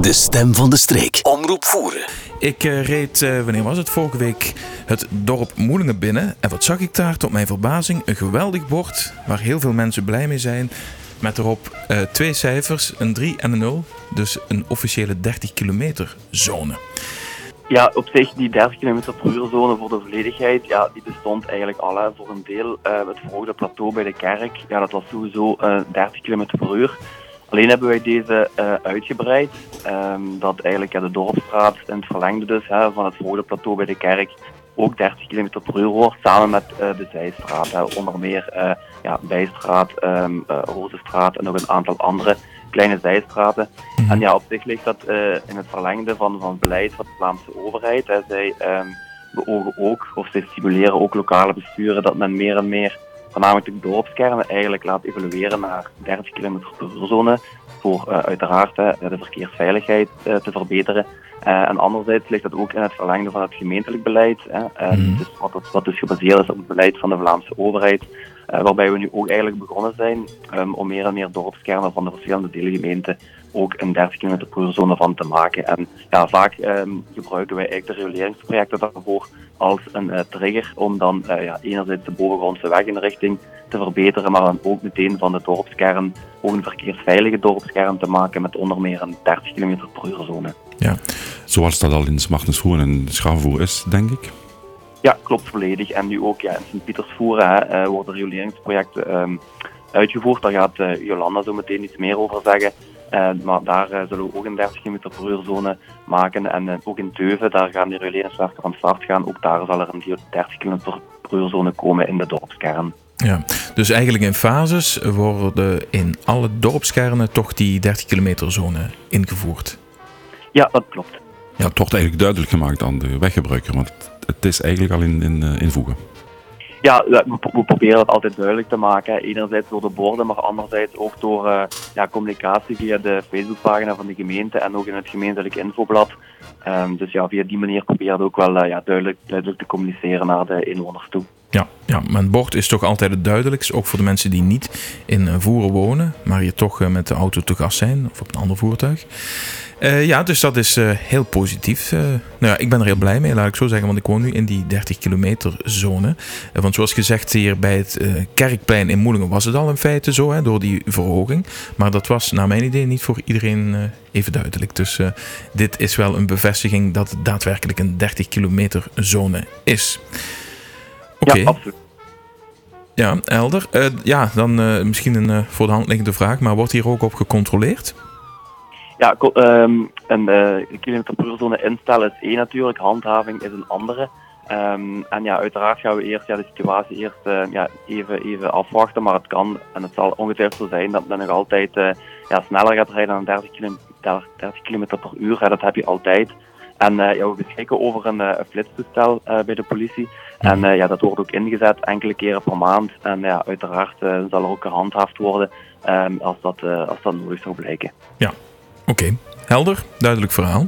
De stem van de streek. Omroep voeren. Ik eh, reed, eh, wanneer was het, vorige week het dorp Moelingen binnen. En wat zag ik daar tot mijn verbazing? Een geweldig bord waar heel veel mensen blij mee zijn. Met erop eh, twee cijfers, een 3 en een 0. Dus een officiële 30 kilometer zone. Ja, op zich die 30 km per uur zone voor de volledigheid, ja, die bestond eigenlijk al. Hè. Voor een deel eh, het verhoogde plateau bij de kerk, ja, dat was sowieso eh 30 km per uur. Alleen hebben wij deze eh, uitgebreid, ehm, dat eigenlijk ja, de dorpsstraat in het verlengde dus hè, van het verhoogde plateau bij de kerk ook 30 km per uur wordt, samen met eh, de zijstraat. Hè. Onder meer eh, ja, Bijstraat, eh, Rozenstraat en nog een aantal andere kleine zijstraten. En ja, op zich ligt dat in het verlengde van, van het beleid van de Vlaamse overheid. Hè. Zij ehm, beogen ook, of zij stimuleren ook lokale besturen, dat men meer en meer, voornamelijk de dorpskernen, eigenlijk laat evolueren naar 30 km per uur zone. Voor eh, uiteraard de verkeersveiligheid eh, te verbeteren. Eh, en anderzijds ligt dat ook in het verlengde van het gemeentelijk beleid. Hè. Mhm. dus wat, wat dus gebaseerd is op het beleid van de Vlaamse overheid. Eh, waarbij we nu ook eigenlijk begonnen zijn ehm, om meer en meer dorpskernen van de verschillende deelgemeenten ook een 30 km per zone van te maken. En ja, vaak ehm, gebruiken wij eigenlijk de reguleringsprojecten daarvoor als een eh, trigger om dan eh, ja, enerzijds de bovengrondse weginrichting te verbeteren, maar dan ook meteen van de dorpskern ook een verkeersveilige dorpskern te maken met onder meer een 30 km per zone. Ja, Zoals dat al in Smartensvoer en Schouwvoer is, denk ik. Ja, klopt volledig. En nu ook ja, in Sint-Pietersvoeren eh, worden reguleringsprojecten ehm, uitgevoerd. Daar gaat eh, Jolanda zo meteen iets meer over zeggen. Eh, maar daar zullen we ook een 30 km per uur zone maken. En ook in Teuven, daar gaan die reguleringswerken van start gaan. Ook daar zal er een 30 km per uur zone komen in de dorpskern. ja. Dus eigenlijk in fases worden in alle dorpskernen toch die 30 kilometer zone ingevoerd. Ja, dat klopt. Ja, het wordt eigenlijk duidelijk gemaakt aan de weggebruiker, want het, is eigenlijk al in, in eh, invoegen. Ja, we, proberen het altijd duidelijk te maken. Enerzijds door de borden, maar anderzijds ook door eh, ja, communicatie via de Facebookpagina van de gemeente en ook in het gemeentelijk infoblad. Ehm, dus ja, via die manier proberen we ook wel eh, ja, duidelijk, duidelijk te communiceren naar de inwoners toe. Ja, ja, een bord is toch altijd het duidelijkst. Ook voor de mensen die niet in eh, Voeren wonen, maar hier toch eh, met de auto te gast zijn of op een ander voertuig. Eh, ja, dus dat is heel positief. Nou ja, ik ben er heel blij mee, laat ik zo zeggen, want ik woon nu in die 30 kilometer zone. Want zoals gezegd, hier bij het Kerkplein in Moelingen was het al in feite zo, hè, door die verhoging. Maar dat was naar mijn idee niet voor iedereen even duidelijk. Dus dit is wel een bevestiging dat het daadwerkelijk een 30 kilometer zone is. Ja, absoluut. Ja, helder. Eh, ja, dan eh, misschien een eh, voor de hand liggende vraag, maar wordt hier ook op gecontroleerd? Ja, eh, kilometer per zone instellen is één natuurlijk, handhaving is een andere. Ehm, en ja, uiteraard gaan we eerst ja, de situatie eerst ja, even, even afwachten, maar het kan en het zal ongetwijfeld zo zijn dat men nog altijd ja, sneller gaat rijden dan 30 km, 30 km per uur. Dat heb je altijd. En eh, ja, we beschikken over een, eh, flitstoestel eh, bij de politie. En eh, ja, dat wordt ook ingezet enkele keren per maand. En ja, uiteraard zal er ook gehandhaafd worden ehm, als, dat, als dat nodig zou blijken. Oké, helder. Duidelijk verhaal.